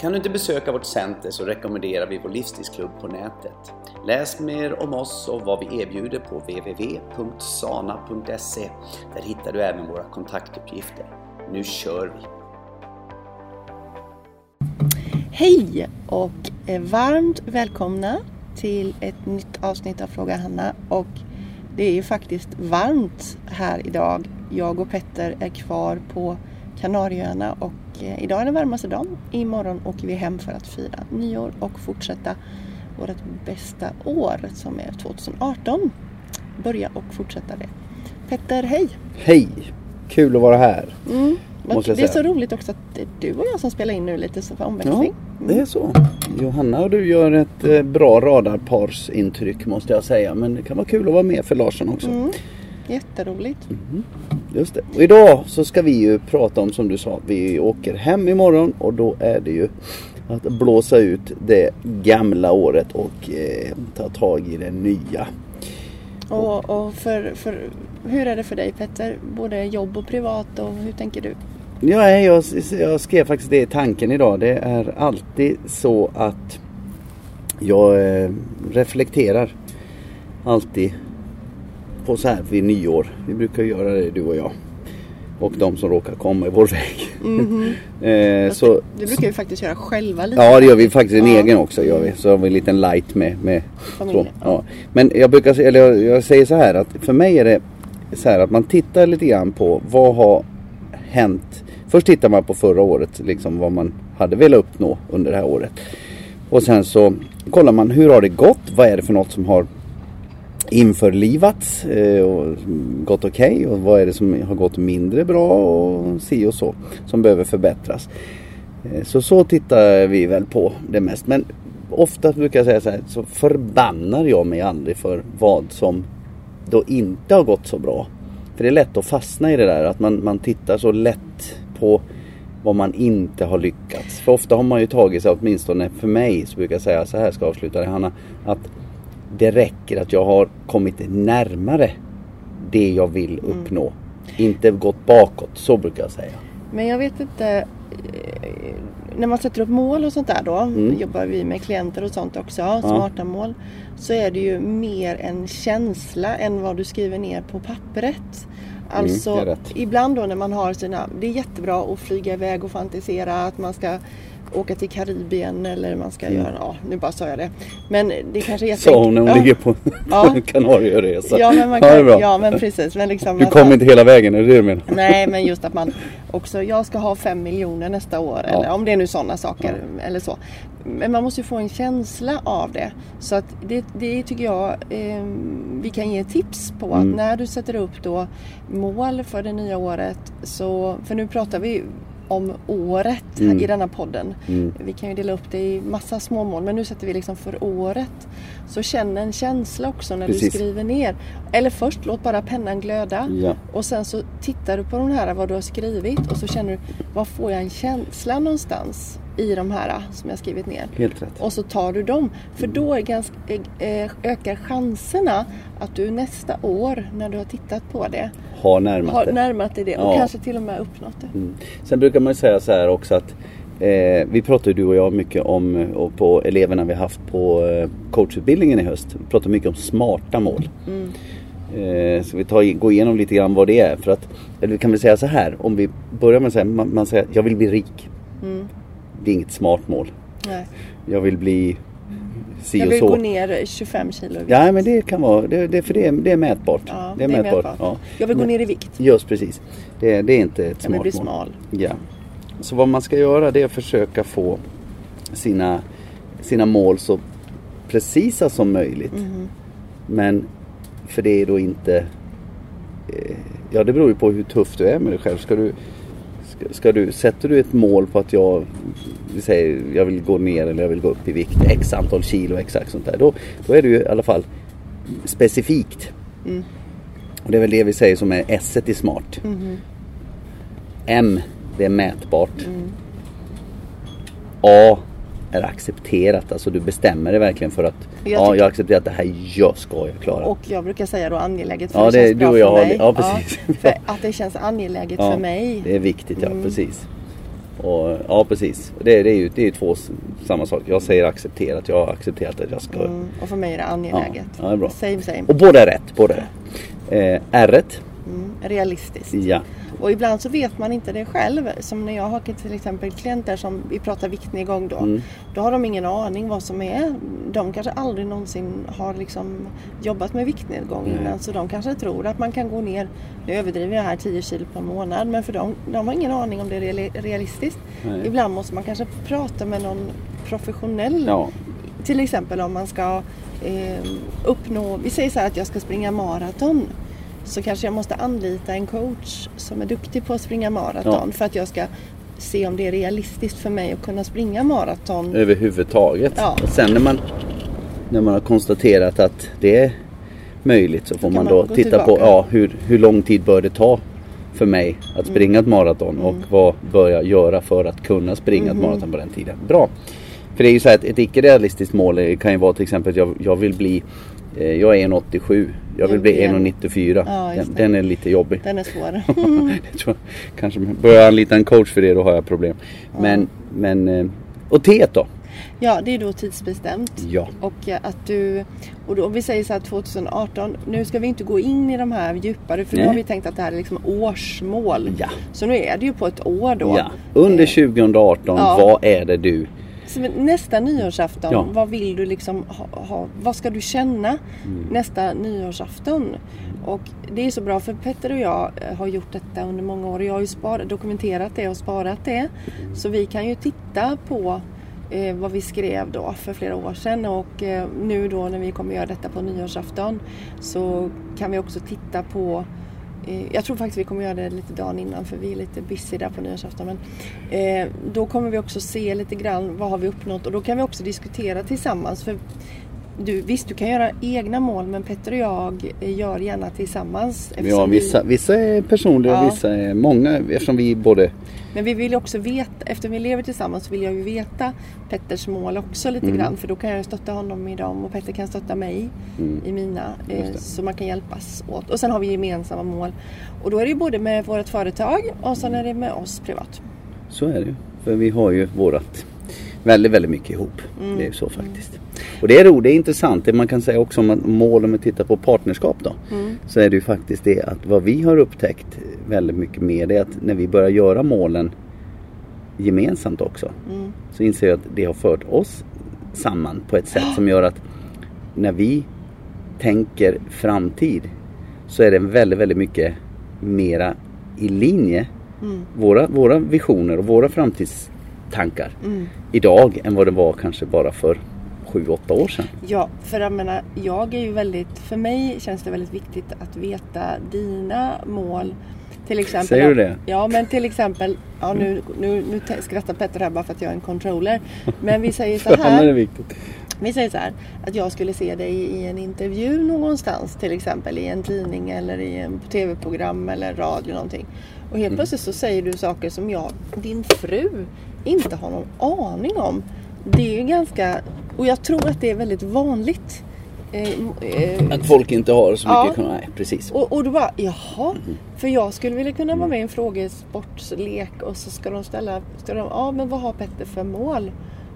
Kan du inte besöka vårt center så rekommenderar vi vår livsstilsklubb på nätet. Läs mer om oss och vad vi erbjuder på www.sana.se. Där hittar du även våra kontaktuppgifter. Nu kör vi! Hej och varmt välkomna till ett nytt avsnitt av Fråga Hanna. Och det är ju faktiskt varmt här idag. Jag och Petter är kvar på Kanarieöarna och idag är den varmaste dagen. Imorgon åker vi hem för att fira nyår och fortsätta vårt bästa år som är 2018. Börja och fortsätta det. Petter, hej! Hej! Kul att vara här. Mm. Det är så roligt också att det är du och jag som spelar in nu lite så för omväxling. Ja, det är så. Johanna och du gör ett eh, bra radarparsintryck måste jag säga. Men det kan vara kul att vara med för Larsson också. Mm. Jätteroligt. Just det. Och idag så ska vi ju prata om som du sa. Vi åker hem imorgon och då är det ju att blåsa ut det gamla året och eh, ta tag i det nya. Och, och för, för, hur är det för dig Petter? Både jobb och privat och hur tänker du? Ja, jag, jag skrev faktiskt det i tanken idag. Det är alltid så att jag eh, reflekterar alltid på så här vid nyår. Vi brukar göra det du och jag. Och de som råkar komma i vår väg. eh, så, Det brukar vi faktiskt göra själva lite. ja, det gör vi faktiskt en Ja. egen också. Gör vi. Så har vi en liten light med. med så, ja. Men jag brukar eller jag, jag säger så här att för mig är det så här att man tittar lite grann på vad har hänt. Först tittar man på förra året, liksom vad man hade velat uppnå under det här året. Och sen så kollar man hur har det gått? Vad är det för något som har införlivats eh, och gått okej? och vad är det som har gått mindre bra och si och så som behöver förbättras? Eh, så så tittar vi väl på det mest. Men ofta brukar jag säga så här så förbannar jag mig aldrig för vad som då inte har gått så bra. För det är lätt att fastna i det där att man, man tittar så lätt på vad man inte har lyckats. För ofta har man ju tagit sig, åtminstone för mig, så brukar jag säga så här ska jag avsluta det Hanna. Att det räcker att jag har kommit närmare det jag vill uppnå. Inte gått bakåt, så brukar jag säga. Men jag vet inte. eh, När man sätter upp mål och sånt där då. Mm. Jobbar vi med klienter och sånt också. Smarta mål. Så är det ju mer en känsla än vad du skriver ner på pappret. Alltså Mm, är rätt. ibland då när man har sina. Det är jättebra att flyga iväg och fantisera att man ska åka till Karibien eller man ska göra, ja nu bara sa jag det. Men det kanske är jätte... Sa hon när hon ja. ligger på Ja. en Kanarieresa. Ja men, man Ja, kan, bra. ja men precis. Men liksom Du att kom man- inte hela vägen, är det det du menar? Nej men just att man också, jag ska ha fem miljoner nästa år eller om det är nu sådana saker eller så. Men man måste ju få en känsla av det. Så att det, det tycker jag eh, vi kan ge tips på att när du sätter upp då mål för det nya året så, för nu pratar vi om året här i denna podden. Vi kan ju dela upp det i massa små mål men nu sätter vi liksom för året. Så känn en känsla också när du Precis. skriver ner. Eller först låt bara pennan glöda. Ja. Och sen så tittar du på de här vad du har skrivit och så känner du vad får jag en känsla någonstans i de här som jag skrivit ner. Helt rätt. Och så tar du dem. För då ganska, ökar chanserna att du nästa år när du har tittat på det Har närmat har det. närmat dig det och Ja. kanske till och med uppnått det. Mm. Sen brukar man ju säga så här också att eh, vi pratar ju du och jag mycket om eh, och på eleverna vi haft på eh, coachutbildningen i höst. Vi pratar mycket om smarta mål. Eh, så vi tar, går igenom lite grann vad det är. För att, eller vi kan väl säga så här. Om vi börjar med att säga, man, man säger jag vill bli rik. Det är inget smart mål. Nej. Jag vill bli si Jag och vill så. gå ner 25 kilo i vikt. Ja men det kan vara, det, det, för det är, det är mätbart. Ja, det är mätbart. Ja. Jag vill gå ner i vikt. Just precis. Det, det är inte ett Jag vill smart bli mål. smal. Ja. Så vad man ska göra det är att försöka få sina, sina mål så precisa som möjligt. Mhm. Men för det är då inte... Eh, ja det beror ju på hur tuff du är med dig själv. Ska du, ska, du, sätter du ett mål på att jag, vi säger, jag vill gå ner eller jag vill gå upp i vikt x antal kilo exakt sånt där. Då, då är det ju i alla fall specifikt. Och det är väl det vi säger som är S i smart. M, det är mätbart. A är accepterat. Alltså du bestämmer dig verkligen för att Jag ja, jag accepterar att det här jag ska jag klara. Och jag brukar säga då angeläget för Ja, det, det- känns bra för har- mig. ja, precis. för att det känns angeläget ja, för mig. Det är viktigt, ja precis. Och, ja precis. Det, det är ju det är ju två samma sak. Jag säger accepterat, jag har accepterat att jag ska. Mm, och för mig är det angeläget. Ja, ja, det är bra. Same same. Och båda är rätt. Båda är rätt. Eh, R Mm, realistiskt. ja. Och ibland så vet man inte det själv. Som när jag har till exempel klienter som vi pratar viktnedgång då. Mm. Då har de ingen aning vad som är. De kanske aldrig någonsin har liksom jobbat med viktnedgång Nej. innan. Så de kanske tror att man kan gå ner, nu överdriver jag här 10 kilo per månad. Men för dem, de har ingen aning om det är reali- realistiskt. Nej. Ibland måste man kanske prata med någon professionell. ja. Till exempel om man ska eh, uppnå, vi säger så här att jag ska springa maraton. Så kanske jag måste anlita en coach som är duktig på att springa maraton Ja. för att jag ska se om det är realistiskt för mig att kunna springa maraton. Överhuvudtaget. Ja. Och sen när man, när man har konstaterat att det är möjligt så får man man då titta på tillbaka. ja, hur, hur lång tid bör det ta för mig att springa ett maraton och vad bör jag göra för att kunna springa ett maraton på den tiden. Bra! För det är ju så här att ett icke realistiskt mål eh, kan ju vara till exempel att jag, jag vill bli eh, jag är 1,87. Jag vill bli blir en- 1,94. Ja, den, är lite jobbig. Den är svår. Jag kanske börjar jag anlita en coach för det då har jag problem. Men, men eh, och T då? Ja, det är då tidsbestämt. Ja. Och eh, att du, och då, om vi säger så här 2018, nu ska vi inte gå in i de här djupare för nu Nej. har vi tänkt att det här är liksom årsmål. Ja. Så nu är det ju på ett år då. Ja. Under Eh, 2018, ja. vad är det du? Nästa nyårsafton, Ja. vad vill du liksom ha, ha? Vad ska du känna Mm. nästa nyårsafton? Och det är så bra för Petter och jag eh, har gjort detta under många år. Jag har ju sparat, dokumenterat det och sparat det. Så vi kan ju titta på eh, vad vi skrev då för flera år sedan och eh, nu då när vi kommer göra detta på nyårsafton så kan vi också titta på Eh, jag tror faktiskt vi kommer göra det lite dagen innan för vi är lite busy där på nyårsafton. Men, eh, då kommer vi också se lite grann vad har vi uppnått och då kan vi också diskutera tillsammans. För du, visst, du kan göra egna mål men Petter och jag gör gärna tillsammans. Ja, eftersom vi- vissa, vissa är personliga och Ja. vissa är många eftersom vi både Men vi vill också veta, eftersom vi lever tillsammans vill jag ju veta Petters mål också lite Mm. grann. För då kan jag stötta honom i dem och Petter kan stötta mig i mina. Eh, Mm. Så man kan hjälpas åt. Och sen har vi gemensamma mål. Och då är det ju både med vårt företag och sen är det med oss privat. Så är det ju. För vi har ju vårat väldigt, väldigt mycket ihop. Mm. Det är så faktiskt. Och det är roligt, det är intressant. Det man kan säga också om mål om vi tittar på partnerskap då. Mm. Så är det ju faktiskt det att vad vi har upptäckt väldigt mycket mer det är att när vi börjar göra målen gemensamt också. Mm. Så inser jag att det har fört oss samman på ett sätt som gör att när vi tänker framtid så är det väldigt, väldigt mycket mera i linje Mm. våra, våra visioner och våra tankar Mm. idag än vad det var kanske bara för sju, åtta år sedan. Ja, för jag menar, jag är ju väldigt, för mig känns det väldigt viktigt att veta dina mål. Till exempel, Säger du det? Ja, men till exempel, ja nu, nu, nu skrattar Petter här bara för att jag är en controller. Men vi säger så här, viktigt. vi säger så här, att jag skulle se dig i en intervju någonstans, till exempel i en tidning eller i en tv-program eller radio någonting. Och helt plötsligt så säger du saker som jag, din fru, inte har någon aning om. Det är ju ganska, och jag tror att det är väldigt vanligt. Att folk inte har så Ja. mycket, nej precis. och, och du bara, jaha. För jag skulle vilja kunna vara med i en frågesportslek och så ska de ställa, ska de, ja men vad har Petter för mål?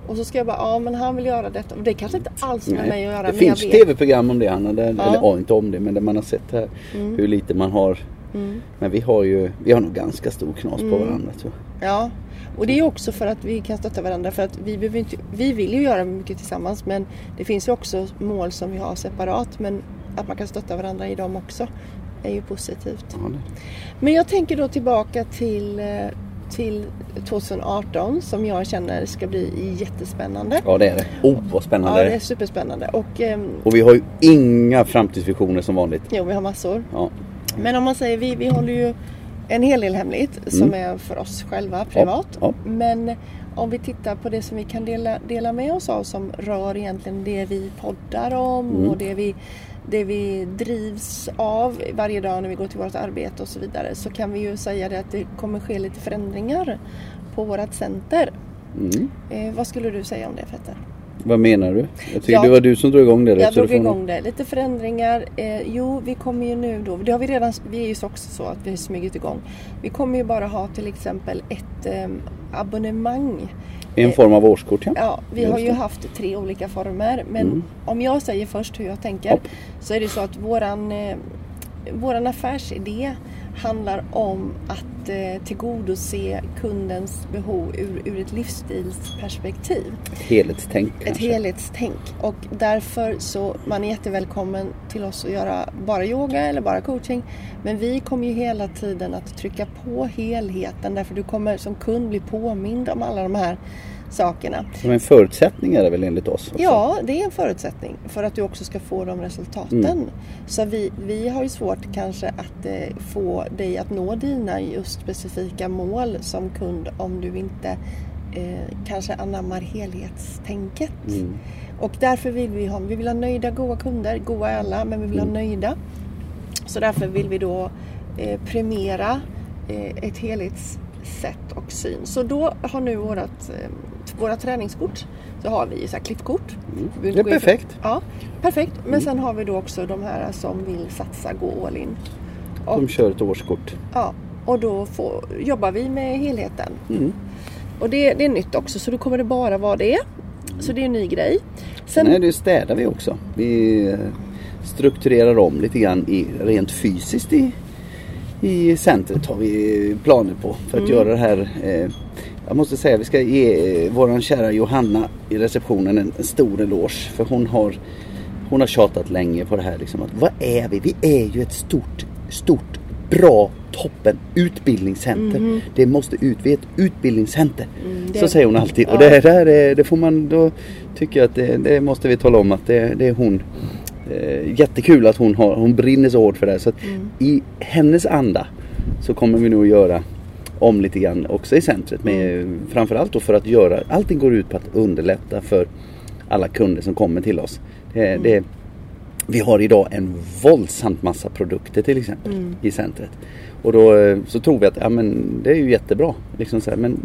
Och så ska jag bara, ja men han vill göra detta. Och det kanske inte alls har med mig att göra. det finns tv-program om det Hanna, där, Ja. eller ja, inte om det men där man har sett här hur lite man har. Mm. Men vi har ju, vi har nog ganska stor knas på varandra tror jag. Ja, och det är också för att vi kan stötta varandra. För att vi, behöver inte, vi vill ju göra mycket tillsammans men det finns ju också mål som vi har separat. Men att man kan stötta varandra i dem också är ju positivt. Men jag tänker då tillbaka till, eh, till 2018 som jag känner ska bli jättespännande. ja det är det. Oh vad spännande Ja, det är. superspännande. Och ehm, Och vi har ju inga framtidsvisioner som vanligt. jo, vi har massor. Ja. Men om man säger vi, vi håller ju en hel del hemligt som är för oss själva privat. Mm. ja. Men om vi tittar på det som vi kan dela, dela med oss av som rör egentligen det vi poddar om Mm. och det vi, det vi drivs av varje dag när vi går till vårt arbete och så vidare så kan vi ju säga det att det kommer ske lite förändringar på vårt center. Mm. Eh, vad skulle du säga om det Petter? Vad menar du? Jag tycker Ja. det var du som drog igång det. Jag drog igång det. Lite förändringar. Eh, jo, vi kommer ju nu då. Det har vi redan. Vi är ju så också så att vi har smugit igång. Vi kommer ju bara ha till exempel ett eh, abonnemang. En form av årskort ja. Ja, vi Just har ju det. haft tre olika former. Men Mm. om jag säger först hur jag tänker. Hopp. Så är det så att våran, eh, våran affärsidé handlar om att eh, tillgodose kundens behov ur, ur ett livsstilsperspektiv. Ett helhetstänk Ett kanske. helhetstänk och därför så man är jättevälkommen till oss att göra bara yoga eller bara coaching. Men vi kommer ju hela tiden att trycka på helheten därför du kommer som kund bli påmind om alla de här sakerna. Som en förutsättning är det väl enligt oss? också? Ja, det är en förutsättning för att du också ska få de resultaten. Mm. Så vi, vi har ju svårt kanske att eh, få dig att nå dina just specifika mål som kund om du inte eh, kanske anammar helhetstänket. Mm. Och därför vill vi ha, vi vill ha nöjda, goa kunder. Goa är alla, men vi vill ha Mm. nöjda. Så därför vill vi då eh, premiera eh, ett helhetssätt och syn. Så då har nu vårat, eh, våra träningskort, så har vi så här klippkort. Mm. Det är perfekt. Ja, perfekt. Men Mm. sen har vi då också de här som vill satsa, gå all in. Och, De kör ett årskort. ja, och då får, jobbar vi med helheten. Mm. Och det, det är nytt också, så då kommer det bara vara det. Så det är en ny grej. Sen är det städar vi också. Vi eh, strukturerar om lite grann i, rent fysiskt i, i centret har vi planer på för att Mm. göra det här. Eh, jag måste säga vi ska ge eh, våran kära Johanna i receptionen en, en stor eloge för hon har hon har tjatat länge på det här liksom att vad är vi? Vi är ju ett stort, stort, bra, toppen utbildningscenter. Det måste ut, vi är ett utbildningscenter. Mm, det- Så säger hon alltid. Och Ja. det där är, det får man, då tycker jag att det, det måste vi tala om att det, det är hon. Eh, jättekul att hon, har, hon brinner så hårt för det här. Så att Mm. i hennes anda så kommer vi nog att göra om lite grann också i centret. Med, Mm. Framförallt då för att göra, allting går ut på att underlätta för alla kunder som kommer till oss. Det, Mm. det, vi har idag en våldsamt massa produkter till exempel Mm. i centret. Och då eh, så tror vi att ja, men det är ju jättebra. Liksom så här, men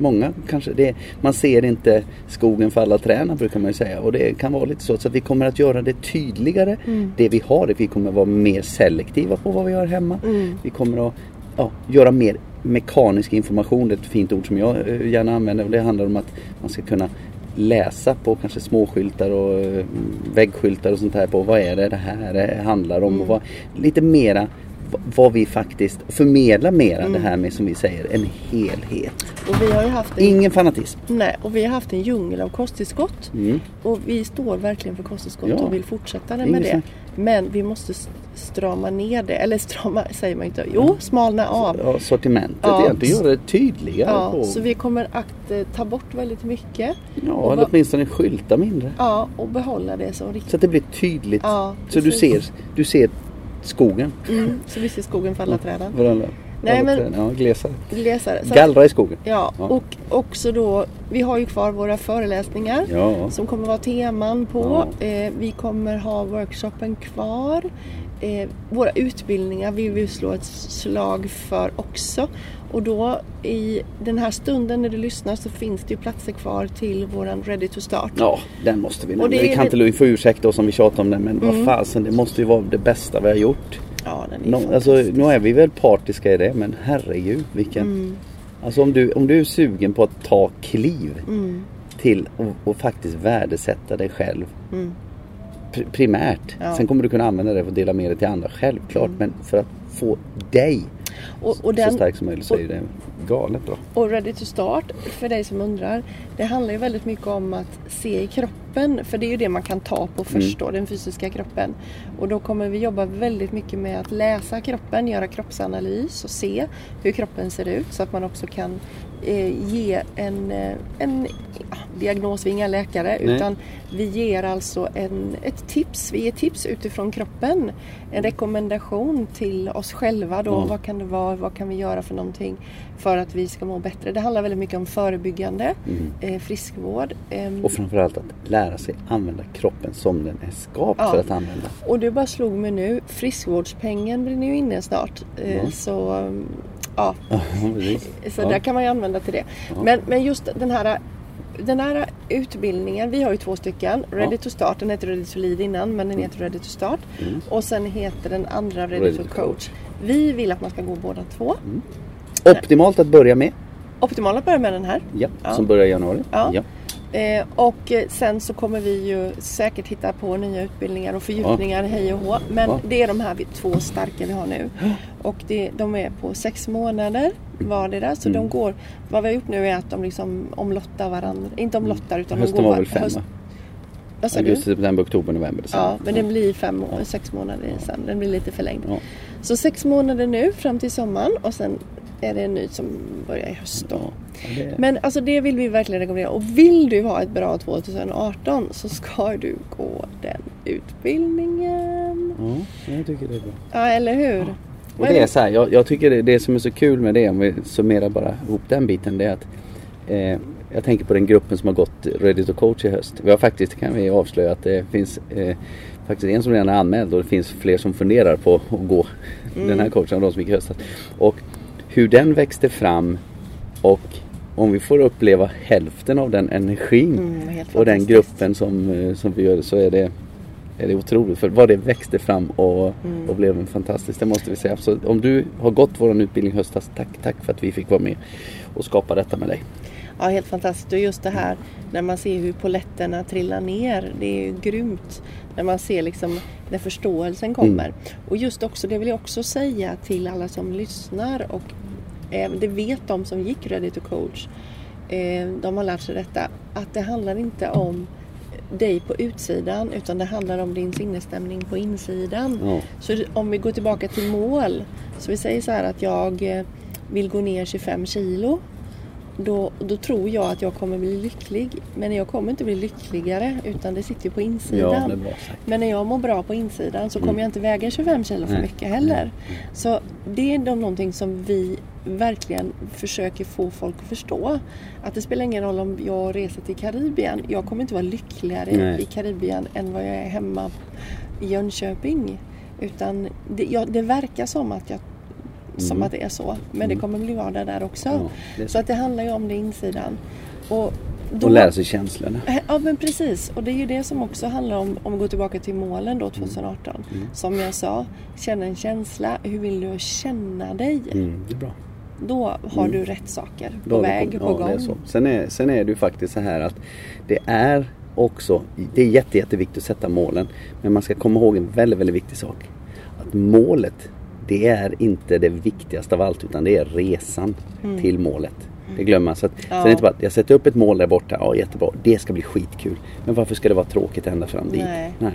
många kanske, det, man ser inte skogen för alla träna brukar man ju säga. Och det kan vara lite så. Så att vi kommer att göra det tydligare. Mm. Det vi har, vi kommer att vara mer selektiva på vad vi har hemma. Mm. Vi kommer att ja, göra mer mekanisk information. Det är ett fint ord som jag eh, gärna använder. Och det handlar om att man ska kunna läsa på kanske småskyltar och eh, väggskyltar och sånt här på vad är det det här handlar om. Och vad, lite mera vad vi faktiskt förmedlar mera det här med som vi säger en helhet. Och vi har haft en, Ingen fanatism. nej, och vi har haft en djungel av kosttillskott. Mm. Och vi står verkligen för kosttillskott Ja. och vill fortsätta med det. snack. Men vi måste strama ner det. Eller strama säger man inte. Jo, smalna av. Ja, sortimentet Ja. egentligen, göra det tydligare. Ja, på, så vi kommer att eh, ta bort väldigt mycket. ja, eller åtminstone skylta mindre. Ja, och behålla det som riktigt. Så att det blir tydligt. Ja, så du ser, du ser skogen. Mm, så vi ser skogen för alla träden. Varandra. Nej, Alla men- träd. Ja, glesare. Glesare. Så Gallra i skogen. Ja, Ja. och också då, vi har ju kvar våra föreläsningar Ja. som kommer vara teman på. Eh, vi kommer ha workshopen kvar. Eh, våra utbildningar vill vi slå ett slag för också. Och då i den här stunden när du lyssnar så finns det ju platser kvar till våran Ready to Start. Ja, den måste vi nämna. det Vi kan det- inte, vi får ursäkta oss om vi tjatar om den men Mm. vad fasen, det måste ju vara det bästa vi har gjort. Ja, den är No, alltså, nu är vi väl partiska i det men herregud vilken... Mm, Alltså om du, om du är sugen på att ta kliv mm, till och, och faktiskt värdesätta dig själv mm. pr- primärt. Ja. Sen kommer du kunna använda det för att dela med dig till andra, självklart. Men för att få dig Och, och så den, stark som möjligt så ju det galet bra. Och Ready to Start, för dig som undrar, det handlar ju väldigt mycket om att se i kroppen. För det är ju det man kan ta på först då, den fysiska kroppen. Och då kommer vi jobba väldigt mycket med att läsa kroppen, göra kroppsanalys och se hur kroppen ser ut. Så att man också kan ge en, eh, en ja, diagnos, vi är inga läkare, Nej. utan vi ger alltså en, ett tips. Vi ger tips utifrån kroppen. En rekommendation till oss själva då. Ja. Vad kan det vara? Vad kan vi göra för någonting för att vi ska må bättre? Det handlar väldigt mycket om förebyggande, eh, friskvård. ehm, Mm. Och framförallt att lära sig använda kroppen som den är skapt Ja. för att använda. Och det bara slog mig nu, friskvårdspengen brinner ju inne snart. Eh, Ja. Så um, ja, så Ja. där kan man ju använda till det. Ja. Men, men just den här, den här utbildningen, vi har ju två stycken. Ready Ja. to start, den heter Ready to lead innan men den heter Ready to start. Mm. Och sen heter den andra Ready, Ready to to coach. Vi vill att man ska gå båda två. Optimalt att börja med. Optimalt att börja med den här. Ja. som börjar i januari. Ja. Eh, och sen så kommer vi ju säkert hitta på nya utbildningar och fördjupningar hej och hå. Men Ja. det är de här två starka vi har nu. Och det, de är på sex månader vardera. Så Mm. de går, vad vi har gjort nu är att de liksom omlottar varandra. Inte omlottar utan Hösten de går var väl fem höst- va? Vad sa? Augusti, september, oktober, november, december. Ja, men det blir fem sex månader sen. Den blir lite förlängd. Ja. Så sex månader nu fram till sommaren och sen är det en ny som börjar i höst då. Ja, det, Men alltså det vill vi verkligen rekommendera. Och vill du ha ett bra 2018 så ska du gå den utbildningen. ja, jag tycker det är bra. Ja, eller hur? Och Vad det är så här, jag, jag tycker det, det som är så kul med det, om vi summerar bara ihop den biten, det är att eh, jag tänker på den gruppen som har gått Ready to coach i höst. Vi har faktiskt, kan vi avslöja, att det finns eh, faktiskt en som redan är anmäld och det finns fler som funderar på att gå den här coachen, de som gick i höstas. Och hur den växte fram och om vi får uppleva hälften av den energin Mm, och den gruppen som, eh, som vi gör så är det är det otroligt för vad det växte fram och, Mm. och blev en fantastiskt, det måste vi säga. Så om du har gått vår utbildning i höstas, tack, tack för att vi fick vara med och skapa detta med dig. Ja, helt fantastiskt. Och just det här när man ser hur poletterna trillar ner. Det är ju grymt. När man ser liksom när förståelsen kommer. Mm. Och just också, det vill jag också säga till alla som lyssnar och det vet de som gick Ready to coach. Eh, de har lärt sig detta. Att det handlar inte om dig på utsidan utan det handlar om din sinnesstämning på insidan. Ja. Så om vi går tillbaka till mål. Så vi säger så här att jag eh, vill gå ner 25 kilo. Då, då tror jag att jag kommer bli lycklig. Men jag kommer inte bli lyckligare utan det sitter ju på Ja, insidan. sagt. Men när jag mår bra på insidan så Mm. kommer jag inte väga 25 kilo för Nej. mycket heller. Så det är någonting som vi verkligen försöker få folk att förstå. Att det spelar ingen roll om jag reser till Karibien. Jag kommer inte vara lyckligare Nej. i Karibien än vad jag är hemma i Jönköping. Utan det, ja, det verkar som att, jag, som Mm. att det är så. Men det kommer bli vardag där också. Ja, så att det handlar ju om det insidan. Och, då, Och lära sig känslorna. Ja men precis och det är ju det som också handlar om, om vi går tillbaka till målen då 2018. Mm. Som jag sa, känna en känsla. Hur vill du känna dig? Mm, det är bra. Då har du rätt saker på Då väg, på ja, gång. Är. Sen, är, sen är det ju faktiskt så här att det är också, det är jätte, jätteviktigt att sätta målen. Men man ska komma ihåg en väldigt, väldigt viktig sak. Att målet, det är inte det viktigaste av allt utan det är resan till målet. Det glömmer man. Så att, Sen är inte bara att jag sätter upp ett mål där borta, ja jättebra, det ska bli skitkul. Men varför ska det vara tråkigt ända fram dit? Nej. Nej.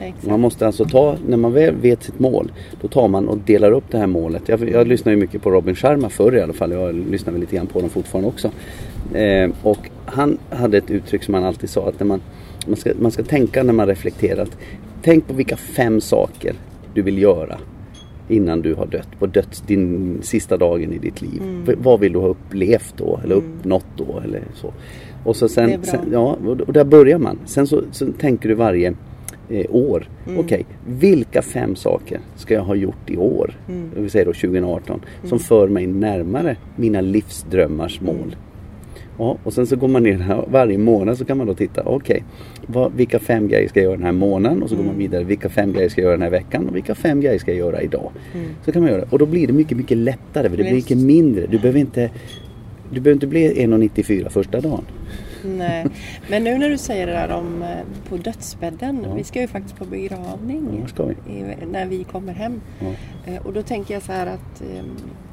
Exakt. Man måste alltså ta, när man väl vet sitt mål, då tar man och delar upp det här målet. Jag, jag lyssnade ju mycket på Robin Sharma förr i alla fall, jag lyssnar väl lite grann på honom fortfarande också. Eh, och han hade ett uttryck som han alltid sa, att när man, man, ska, man ska tänka när man reflekterar, att tänk på vilka fem saker du vill göra innan du har dött, på döds, din sista dagen i ditt liv. Mm. Vad vill du ha upplevt då, eller uppnått då, eller så. Och så sen, sen ja, och där börjar man. Sen så, så tänker du varje eh, år. Mm. Okej, vilka fem saker ska jag ha gjort i år? Mm. Vill säga då 2018. Som för mig närmare mina livsdrömmars Mm. mål. Ja, och sen så går man ner här, varje månad så kan man då titta, okej, vad- vilka fem grejer ska jag göra den här månaden? Och så går Mm. man vidare, vilka fem grejer ska jag göra den här veckan? Och vilka fem grejer ska jag göra idag? Mm. Så kan man göra. Och då blir det mycket, mycket lättare. För det blir mycket mindre. Du behöver inte, du behöver inte bli 1,94 första dagen. Nej. Men nu när du säger det där om eh, på dödsbädden. Ja. Vi ska ju faktiskt på begravning. Ja, ska vi. i, när vi kommer hem. Ja. Eh, Och då tänker jag så här att eh,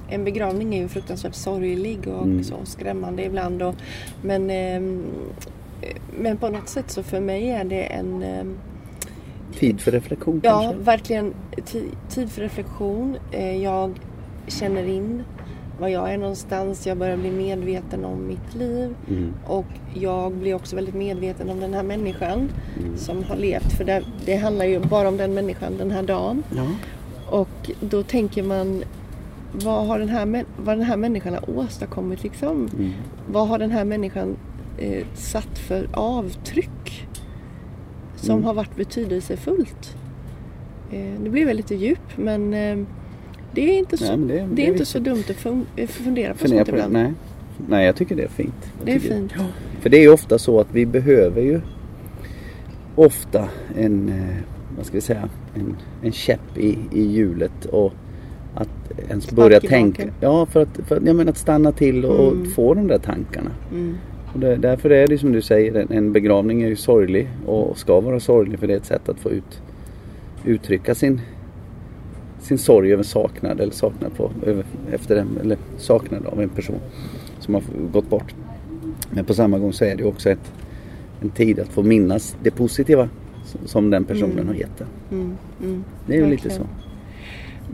en begravning är ju fruktansvärt sorglig och Mm. så skrämmande ibland. Och, men, ehm, eh, men på något sätt så för mig är det en ehm, Tid för reflektion Ja, kanske? verkligen ti- tid för reflektion. Eh, Jag känner in var jag är någonstans. Jag börjar bli medveten om mitt liv. Mm. Och jag blir också väldigt medveten om den här människan som har levt. För det, det handlar ju bara om den människan den här dagen. Ja. Och då tänker man vad har den här, vad den här människan har åstadkommit liksom? Mm. Vad har den här människan eh, satt för avtryck? Som Mm. har varit betydelsefullt. Eh, det blir väl lite djup men eh, det är inte så, Nej, det- det, det är inte så dumt att fun- eh, fundera på Fundera sånt på det. ibland. Nej. Nej, jag tycker det är fint. Jag Det är fint. För det är ju ofta så att vi behöver ju ofta en, eh, vad ska vi säga, en, en käpp i, i hjulet och att ens Spark börja tänka. Ja, för att, för jag menar att stanna till och, och Mm. få de där tankarna. Mm. Och det, därför är det som du säger, en, begravning är ju sorglig och ska vara sorglig för det är ett sätt att få ut, uttrycka sin, sin sorg över saknad eller saknad på, över, efter en, eller saknad av en person som har gått bort. Men på samma gång så är det ju också ett, en tid att få minnas det positiva som- den personen Mm. har gett en. Mm. Mm. Det är ju lite så.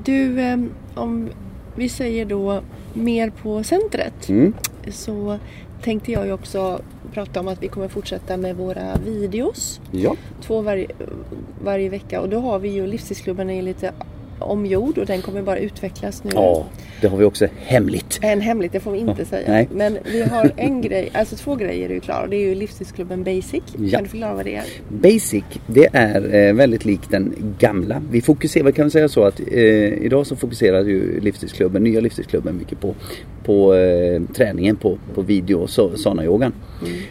Du, eh, om vi säger då mer på centret. Mm. så tänkte jag ju också prata om att vi kommer fortsätta med våra videos. Ja. Två varje, varje vecka och då har vi ju Livstidsklubben är lite omgjord och den kommer bara utvecklas nu. ja, det har vi också hemligt. En hemligt, det får vi inte Ja, säga. nej. Men vi har en grej, alltså två grejer är ju klara. Det är ju Livstidsklubben Basic. Ja. Kan du förklara vad det är? Basic, det är eh, väldigt likt den gamla. Vi fokuserar, kan vi säga så att eh, idag så fokuserar ju livstidsklubben, nya livstidsklubben mycket på, på eh, träningen på, på video och så, yogan.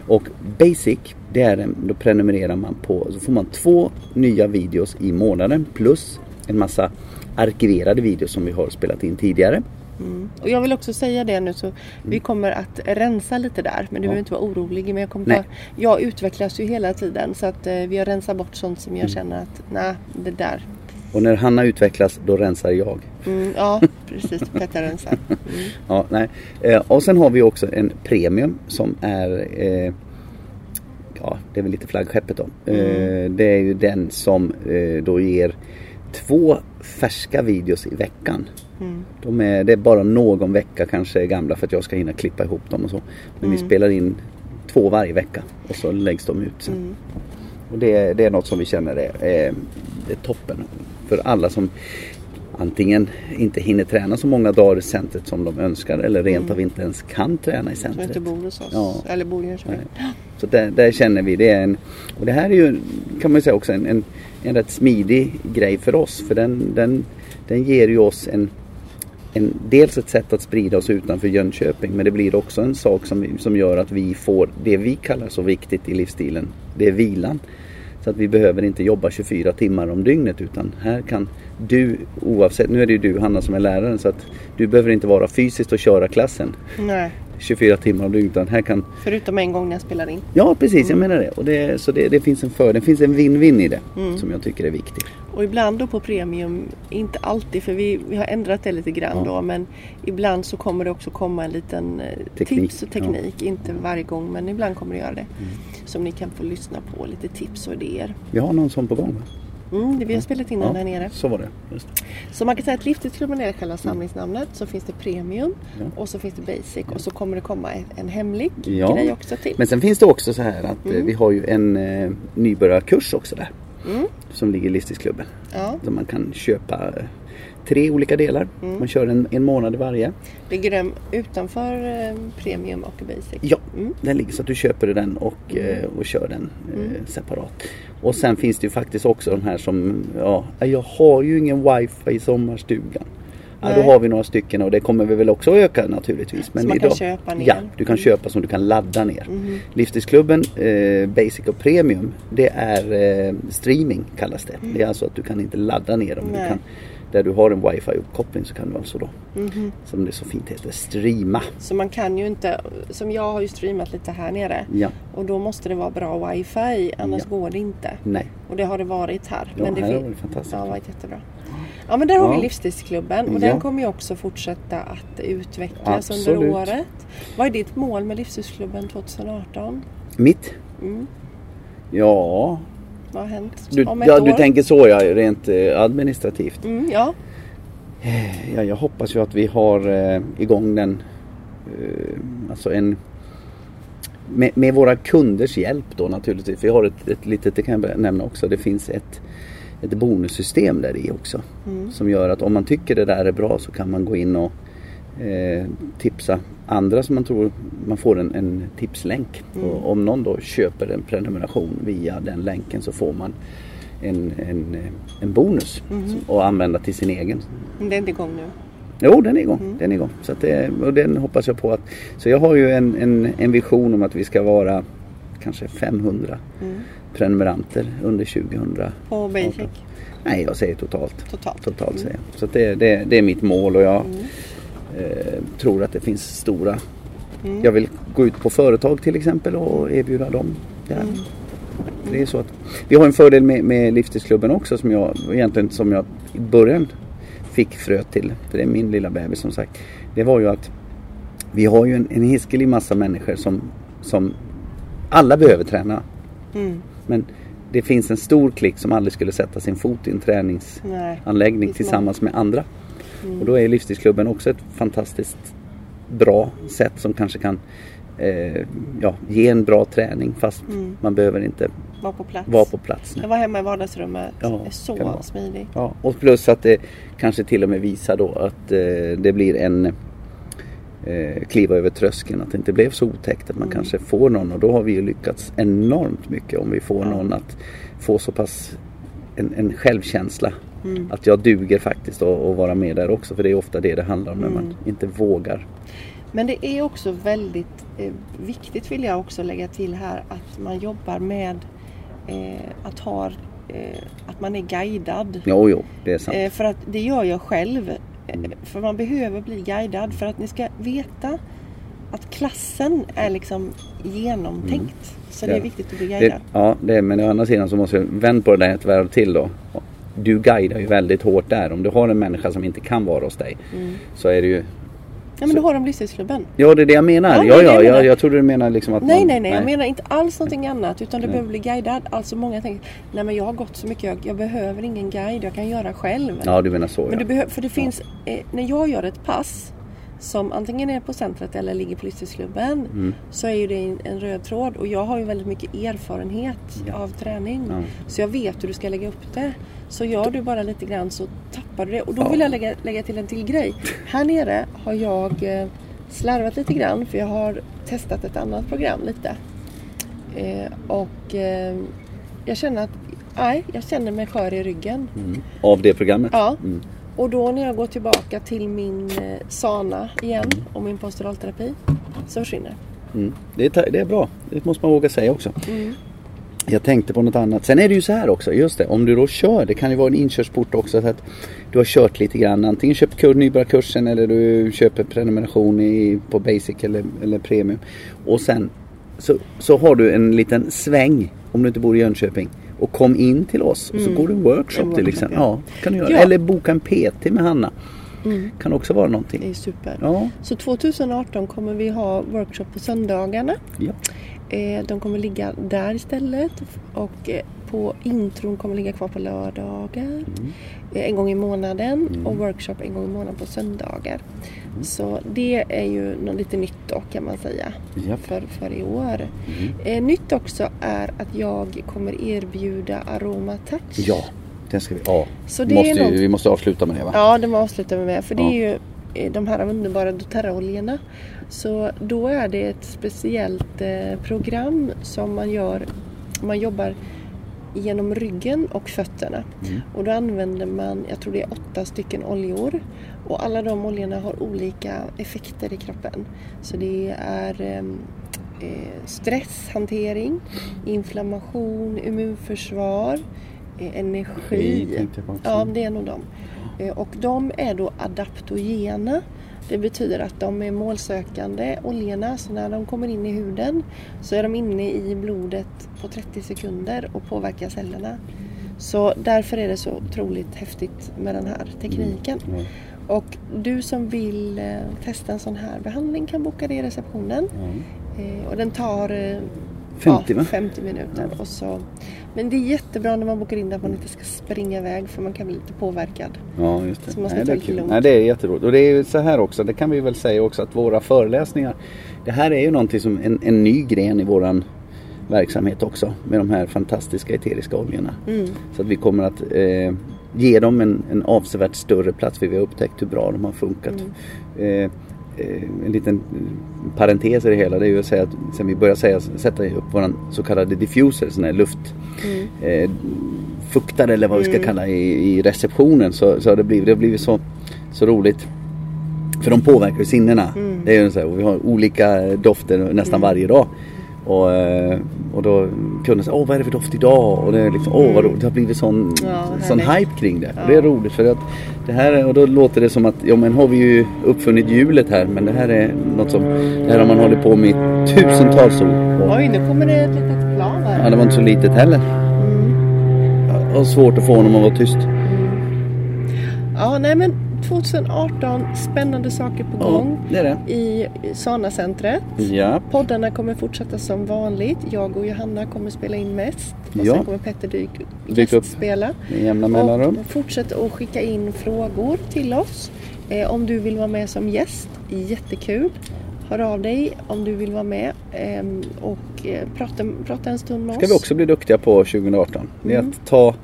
Och Basic, det är då prenumererar man på, så får man två nya videos i månaden plus en massa arkiverade videos som vi har spelat in tidigare. Mm. Och jag vill också säga det nu så vi kommer att rensa lite där. Men du Ja. behöver inte vara orolig. Men jag, kommer ta, jag utvecklas ju hela tiden så att eh, vi har rensat bort sånt som Mm. jag känner att nej, det där. Och när Hanna utvecklas, då rensar jag. Mm, ja, precis. Petter rensar. Mm. Ja, nej. Eh, och sen har vi också en premium som är eh, Ja, det är väl lite flaggskeppet då. Eh, det är ju den som eh, då ger två färska videos i veckan. Mm. De är, det är bara någon vecka kanske gamla för att jag ska hinna klippa ihop dem och så. Men vi spelar in två varje vecka och så läggs de ut sen. Mm. Och det, det är något som vi känner är, är, är toppen för alla som antingen inte hinner träna så många dagar i centret som de önskar eller rent av inte ens kan träna i Som centret. inte bor hos oss. Ja. Eller bor i Jönköping. Så där, där känner vi det är en och det här är ju kan man ju säga också en, en, en rätt smidig grej för oss för den, den, den ger ju oss en, en dels ett sätt att sprida oss utanför Jönköping men det blir också en sak som, som gör att vi får det vi kallar så viktigt i livsstilen. Det är vilan. Så att vi behöver inte jobba 24 timmar om dygnet utan här kan du oavsett, nu är det ju du Hanna som är läraren så att du behöver inte vara fysiskt och köra klassen Nej, 24 timmar om dygnet här kan förutom en gång när jag spelar in. Ja precis, jag menar det. Och det, så det, det finns en för, det finns en win-win i det Mm. som jag tycker är viktig. Och ibland då på premium, inte alltid för vi, vi har ändrat det lite grann Ja. då men ibland så kommer det också komma en liten eh, Teknik, tips och teknik. Inte varje gång men ibland kommer det göra det. Mm. Som ni kan få lyssna på, lite tips och idéer. Vi har någon sån på gång va? Mm, det vi har spelat in den Ja, här nere. Så var det. Just. Så man kan säga att Livstidsklubben är själva samlingsnamnet. Så finns det Premium Ja. och så finns det Basic och så kommer det komma en, en hemlig Ja. grej också till. Men sen finns det också så här att eh, Mm. vi har ju en eh, nybörjarkurs också där. Mm. Som ligger i Livstidsklubben. Ja, Där man kan köpa eh, tre olika delar. Mm. Man kör en, en månad varje. ligger den utanför eh, Premium och Basic? Ja, Mm. den ligger så att du köper den och, eh, och kör den eh, separat. Och sen finns det ju faktiskt också de här som, ja, jag har ju ingen wifi i sommarstugan. Ja, då har vi några stycken och det kommer vi väl också att öka naturligtvis. Så man kan köpa ner? Ja, du kan köpa som du kan ladda ner. Mhm. Livstidsklubben eh, Basic och Premium det är eh, streaming kallas det. Det är alltså att du kan inte ladda ner dem. Du Nej. kan, där du har en wifi uppkoppling så kan du alltså då, Mhm. som det så fint heter, streama. Så man kan ju inte, som jag har ju streamat lite här nere. Ja, Och då måste det vara bra wifi, annars Ja. går det inte. nej. Och det har det varit här. Ja, det här har det fantastiskt. Ja, varit jättebra. Ja men där har Ja. vi Livstidsklubben och Ja. den kommer ju också fortsätta att utvecklas Absolut. under året. Vad är ditt mål med Livstidsklubben 2018? Mitt? Mm. Ja, Vad har hänt du, om ett ja, år? du tänker så ja, rent eh, administrativt. Mm, ja. Eh, ja, jag hoppas ju att vi har eh, igång den, eh, alltså en med, med, våra kunders hjälp då naturligtvis. Vi har ett, ett litet, det kan jag nämna också, det finns ett, ett bonussystem där i också. Mm. Som gör att om man tycker det där är bra så kan man gå in och eh, tipsa andra som man tror man får en, en tipslänk. Mm. Och om någon då köper en prenumeration via den länken så får man en, en, en bonus mm. att använda till sin egen. Men det är inte igång nu? Jo, den är igång. Mm. Den är igång. Så det, och den hoppas jag på att... Så jag har ju en, en, en vision om att vi ska vara kanske 500 mm. prenumeranter under 2000. På Basic? Nej, jag säger totalt. Totalt? Totalt mm. säger jag. Så det, det, det är mitt mål och jag mm. Eh, tror att det finns stora... Mm. Jag vill gå ut på företag till exempel och erbjuda dem det här. Mm. Det är så att vi har en fördel med, med livsstilsklubben också som jag egentligen som jag i början fick fröet till. För det är min lilla bebis som sagt. Det var ju att vi har ju en, en hiskelig massa människor som, som alla behöver träna. Mm. Men det finns en stor klick som aldrig skulle sätta sin fot i en träningsanläggning tillsammans med andra. Mm. Och då är livsstilsklubben också ett fantastiskt bra sätt som kanske kan eh, ja, ge en bra träning fast mm. man behöver inte vara på plats. Var på plats jag var hemma i vardagsrummet. Ja, är så smidigt. Ja, och plus att det kanske till och med visar då att eh, det blir en eh, kliva över tröskeln. Att det inte blev så otäckt. Att man mm. kanske får någon och då har vi ju lyckats enormt mycket om vi får ja. någon att få så pass en, en självkänsla. Mm. Att jag duger faktiskt att vara med där också. För det är ofta det det handlar om när man mm. inte vågar. Men det är också väldigt eh, viktigt vill jag också lägga till här att man jobbar med eh, att ha eh, att man är guidad. Jo, jo, det är sant. Eh, för att det gör jag själv. Eh, mm. För man behöver bli guidad för att ni ska veta att klassen är liksom genomtänkt. Mm. Så det är viktigt att bli guidad. Det, ja, det, men å andra sidan så måste jag vända på det där ett varv till då. Du guidar ju väldigt hårt där. Om du har en människa som inte kan vara hos dig mm. så är det ju Ja men du har de livsstilsklubben. Ja det är det jag menar. Ja, ja, ja jag, jag, jag trodde du menade liksom att Nej man, nej nej, jag menar inte alls någonting annat utan du nej. behöver bli guidad. Alltså många tänker, nej men jag har gått så mycket, jag, jag behöver ingen guide, jag kan göra själv. Ja du menar så men ja. Du behöver, för det finns, eh, när jag gör ett pass som antingen är på centret eller ligger på livsstilsklubben mm. så är ju det en röd tråd och jag har ju väldigt mycket erfarenhet ja. av träning. Ja. Så jag vet hur du ska lägga upp det. Så gör du bara lite grann så tappar du det. Och då vill jag lägga, lägga till en till grej. Här nere har jag eh, slarvat lite grann för jag har testat ett annat program lite. Eh, och eh, jag känner att, nej, jag känner mig skör i ryggen. Mm. Av det programmet? Ja. Mm. Och då när jag går tillbaka till min eh, sana igen mm. och min posturalterapi så försvinner mm. det. Är, det är bra, det måste man våga säga också. Jag tänkte på något annat. Sen är det ju så här också, just det, om du då kör, det kan ju vara en inkörsport också. Så att du har kört lite grann, antingen köpt nybörjarkursen eller du köper prenumeration i, på basic eller, eller premium. Och sen så, så har du en liten sväng om du inte bor i Jönköping och kom in till oss och så mm. går du workshop till exempel. Ja. kan du göra. Ja. Eller boka en PT med Hanna. Mm. Kan också vara någonting. Det är super. Ja. Så 2018 kommer vi ha workshop på söndagarna. Ja. Eh, de kommer ligga där istället och eh, på intron kommer ligga kvar på lördagar mm. Eh, en gång i månaden mm. och workshop en gång i månaden på söndagar. Mm. Så det är ju något lite nytt då kan man säga yep. för, för i år. Mm. Nytt också är att jag kommer erbjuda Aroma Touch. Ja, den ska vi, ja. Så det måste, något... Vi måste avsluta med det va? Ja, det måste avsluta med för det är ju de här underbara doTERRA-oljorna. Så då är det ett speciellt eh, program som man gör. Man jobbar genom ryggen och fötterna. Mm. Och då använder man, jag tror det är åtta stycken oljor. Och alla de oljorna har olika effekter i kroppen. Så det är ehm, eh, stresshantering, inflammation, immunförsvar, energi. Ja, det är nog de. Eh, och de är då adaptogena. Det betyder att de är målsökande oljorna så när de kommer in i huden så är de inne i blodet på 30 sekunder och påverkar cellerna. Så därför är det så otroligt häftigt med den här tekniken. Mm. Mm. Och du som vill eh, testa en sån här behandling kan boka det i receptionen. Mm. Eh, och den tar 50 ja, va? 50 minuter. Och så, men det är jättebra när man bokar in det att man inte ska springa iväg för man kan bli lite påverkad. Ja, just det. Så man ska Nej, ta det är kul. Nej, det är jätteroligt. Och det är så här också, det kan vi väl säga också att våra föreläsningar, det här är ju någonting som en, en ny gren i våran verksamhet också med de här fantastiska eteriska oljorna. Mm. Så att vi kommer att eh, ge dem en, en avsevärt större plats för vi har upptäckt hur bra de har funkat. Eh, eh, en liten parentes i det hela det är ju att säga att sen vi började säga, sätta upp våran så kallade diffuser, sån här luft eh, fuktare eller vad vi ska kalla i, i receptionen så, så har det blivit, det har blivit så, så roligt. För de påverkar ju sinnena. Det är ju så här, och vi har olika dofter nästan varje dag. Och, eh, och då kunde säga, åh vad är det för doft idag? Och det är liksom, åh vad roligt. Det har blivit sån, Ja, sån hype kring det. Och det är roligt för att det här, är- och då låter det som att, ja men har vi ju uppfunnit hjulet här. Men det här är något som, det här har man hållit på med i tusentals år. Och, Oj, nu kommer det ett litet plan ja, här. det var inte så litet heller. Ja, Och svårt att få honom att vara tyst. Ja, nej men 2018, spännande saker på Ja, gång det är det. i Sana-centret. Ja, Poddarna kommer fortsätta som vanligt. Jag och Johanna kommer spela in mest. Och Ja. sen kommer Petter dyk, Dyk upp. med jämna mellanrum. Och fortsätt att skicka in frågor till oss. Eh, om du vill vara med som gäst, jättekul. Hör av dig om du vill vara med ehm, och eh, prata, prata en stund med ska oss. vi också bli duktiga på 2018. Det är Mm. att ta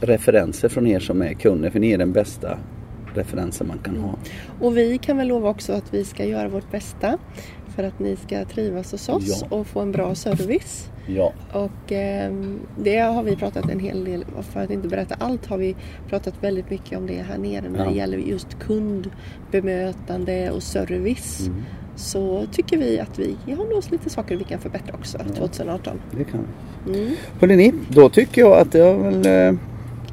referenser från er som är kunder. För ni är den bästa referensen man kan ha. Och vi kan väl lova också att vi ska göra vårt bästa för att ni ska trivas hos oss Ja. och få en bra service. Ja, Och ehm, det har vi pratat en hel del, för att inte berätta allt, har vi pratat väldigt mycket om det här nere när Ja. det gäller just kundbemötande och service. Mm. Så tycker vi att vi har nog lite saker vi kan förbättra också 2018. det kan vi. Mm. Hörrni, då tycker jag att det har väl eh,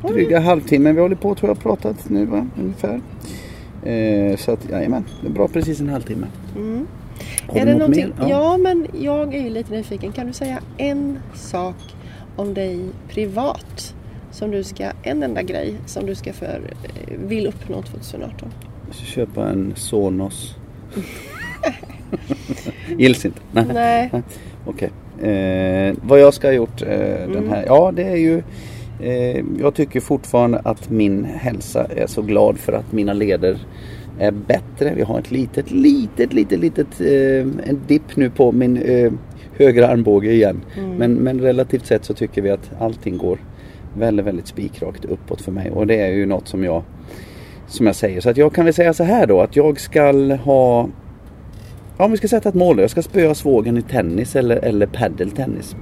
dryga halvtimmen vi håller på tror jag pratat nu va? Ungefär. Eh, så att jajamän, det är bra precis en halvtimme. Mm. Är det något mer? Ja. men jag är ju lite nyfiken. Kan du säga en sak om dig privat? Som du ska, en enda grej som du ska för, vill uppnå 2018? Jag ska köpa en Sonos. Gills inte? Nej. Nej. Okej. Eh, vad jag ska ha gjort eh, Mm. den här. Ja det är ju. Eh, jag tycker fortfarande att min hälsa är så glad för att mina leder är bättre. Vi har ett litet, litet, litet, litet eh, en dipp nu på min eh, högra armbåge igen. Mm. Men, men relativt sett så tycker vi att allting går väldigt, väldigt spikrakt uppåt för mig. Och det är ju något som jag som jag säger. Så att jag kan väl säga så här då att jag ska ha Ja, om vi ska sätta ett mål då. Jag ska spöa svågen i tennis eller, eller paddeltennis.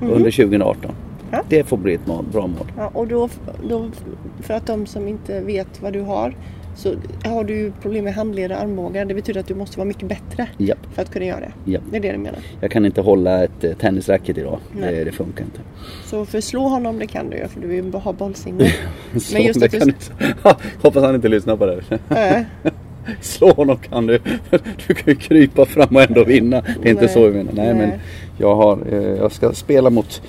Under 2018. Ja. Det får bli ett mål, bra mål. Ja, och då, då, för att de som inte vet vad du har så har du problem med handleder och armbågar. Det betyder att du måste vara mycket bättre Japp, för att kunna göra det. japp. Det är det du menar. Jag kan inte hålla ett eh, tennisracket idag. Det, det funkar inte. Så för slå honom det kan du ju för du vill ha bollsinne. Men just att du- du... Hoppas han inte lyssnar på det. Äh, Slå honom kan du. Du kan ju krypa fram och ändå vinna. Det är inte Nej. så jag menar. Nej, Nej. men jag, har, eh, jag ska spela mot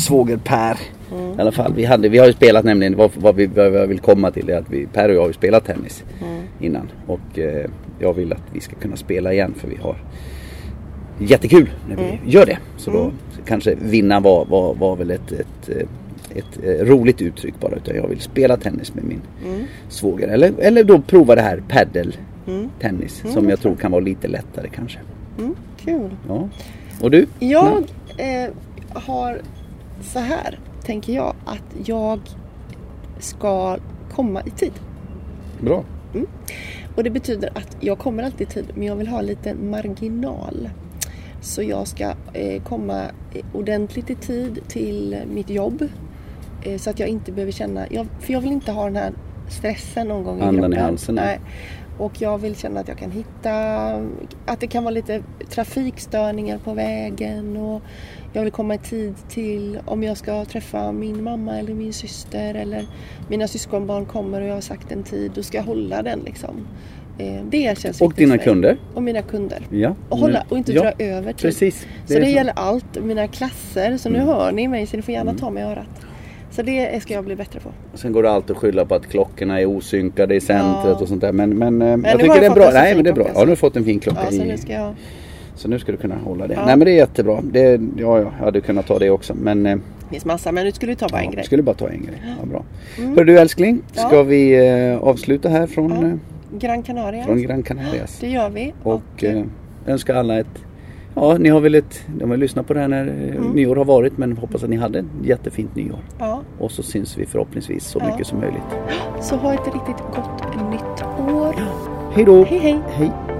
svåger Per. Mm. I alla fall. Vi, hade, vi har ju spelat nämligen, vad, vad, vi, vad jag vill komma till är att vi, Per och jag har ju spelat tennis Mm. innan. Och eh, jag vill att vi ska kunna spela igen för vi har jättekul när vi Mm. gör det. Så då kanske vinna var, var, var väl ett, ett, eh, ett, eh, roligt uttryck bara. Utan jag vill spela tennis med min Mm. svåger. Eller, eller då prova det här paddle Mm. tennis som jag tror kan vara lite lättare kanske. Mm, kul. Ja. Och du? Jag eh, har så här tänker jag att jag ska komma i tid. Bra. Och det betyder att jag kommer alltid i tid men jag vill ha lite marginal. Så jag ska eh, komma eh, ordentligt i tid till mitt jobb. Eh, så att jag inte behöver känna, jag, för jag vill inte ha den här stressen någon gång i Andan i halsen. Nej. Och jag vill känna att jag kan hitta, att det kan vara lite trafikstörningar på vägen och jag vill komma i tid till om jag ska träffa min mamma eller min syster eller mina syskonbarn kommer och jag har sagt en tid, då ska jag hålla den liksom. Eh, Det känns Och viktigt dina för mig. kunder? Och mina kunder. Ja. Och, hålla, och inte ja. dra över tid. Precis. så det är gäller allt. Mina klasser, så nu Mm. hör ni mig så ni får gärna ta mig i örat. Så det ska jag bli bättre på. Sen går det alltid att skylla på att klockorna är osynkade i centret Ja. och sånt där. Men, men, eh, jag nu har tycker jag det är bra. så Nej men det är bra. Ja, så- nu har du fått en fin klocka. Ja, så nu ska jag Så nu ska du kunna hålla det. Ja. Nej men det är jättebra. Det, ja, jag hade kunnat ta det också men eh, det finns massa men nu skulle du ta bara en grej. Jag skulle bara ta en grej. Ja, bra. Mm. Hör du älskling, ska vi eh, avsluta här från ja. Gran Canaria? Från Gran Canarias. Det gör vi. Och, och eh, önskar alla ett Ja, ni har väl ett, de har lyssnat på det här när mm. nyår har varit men hoppas att ni hade ett jättefint nyår. Ja. Och så syns vi förhoppningsvis så ja. mycket som möjligt. Så ha ett riktigt gott nytt år. Hej då! Hej hej! hej.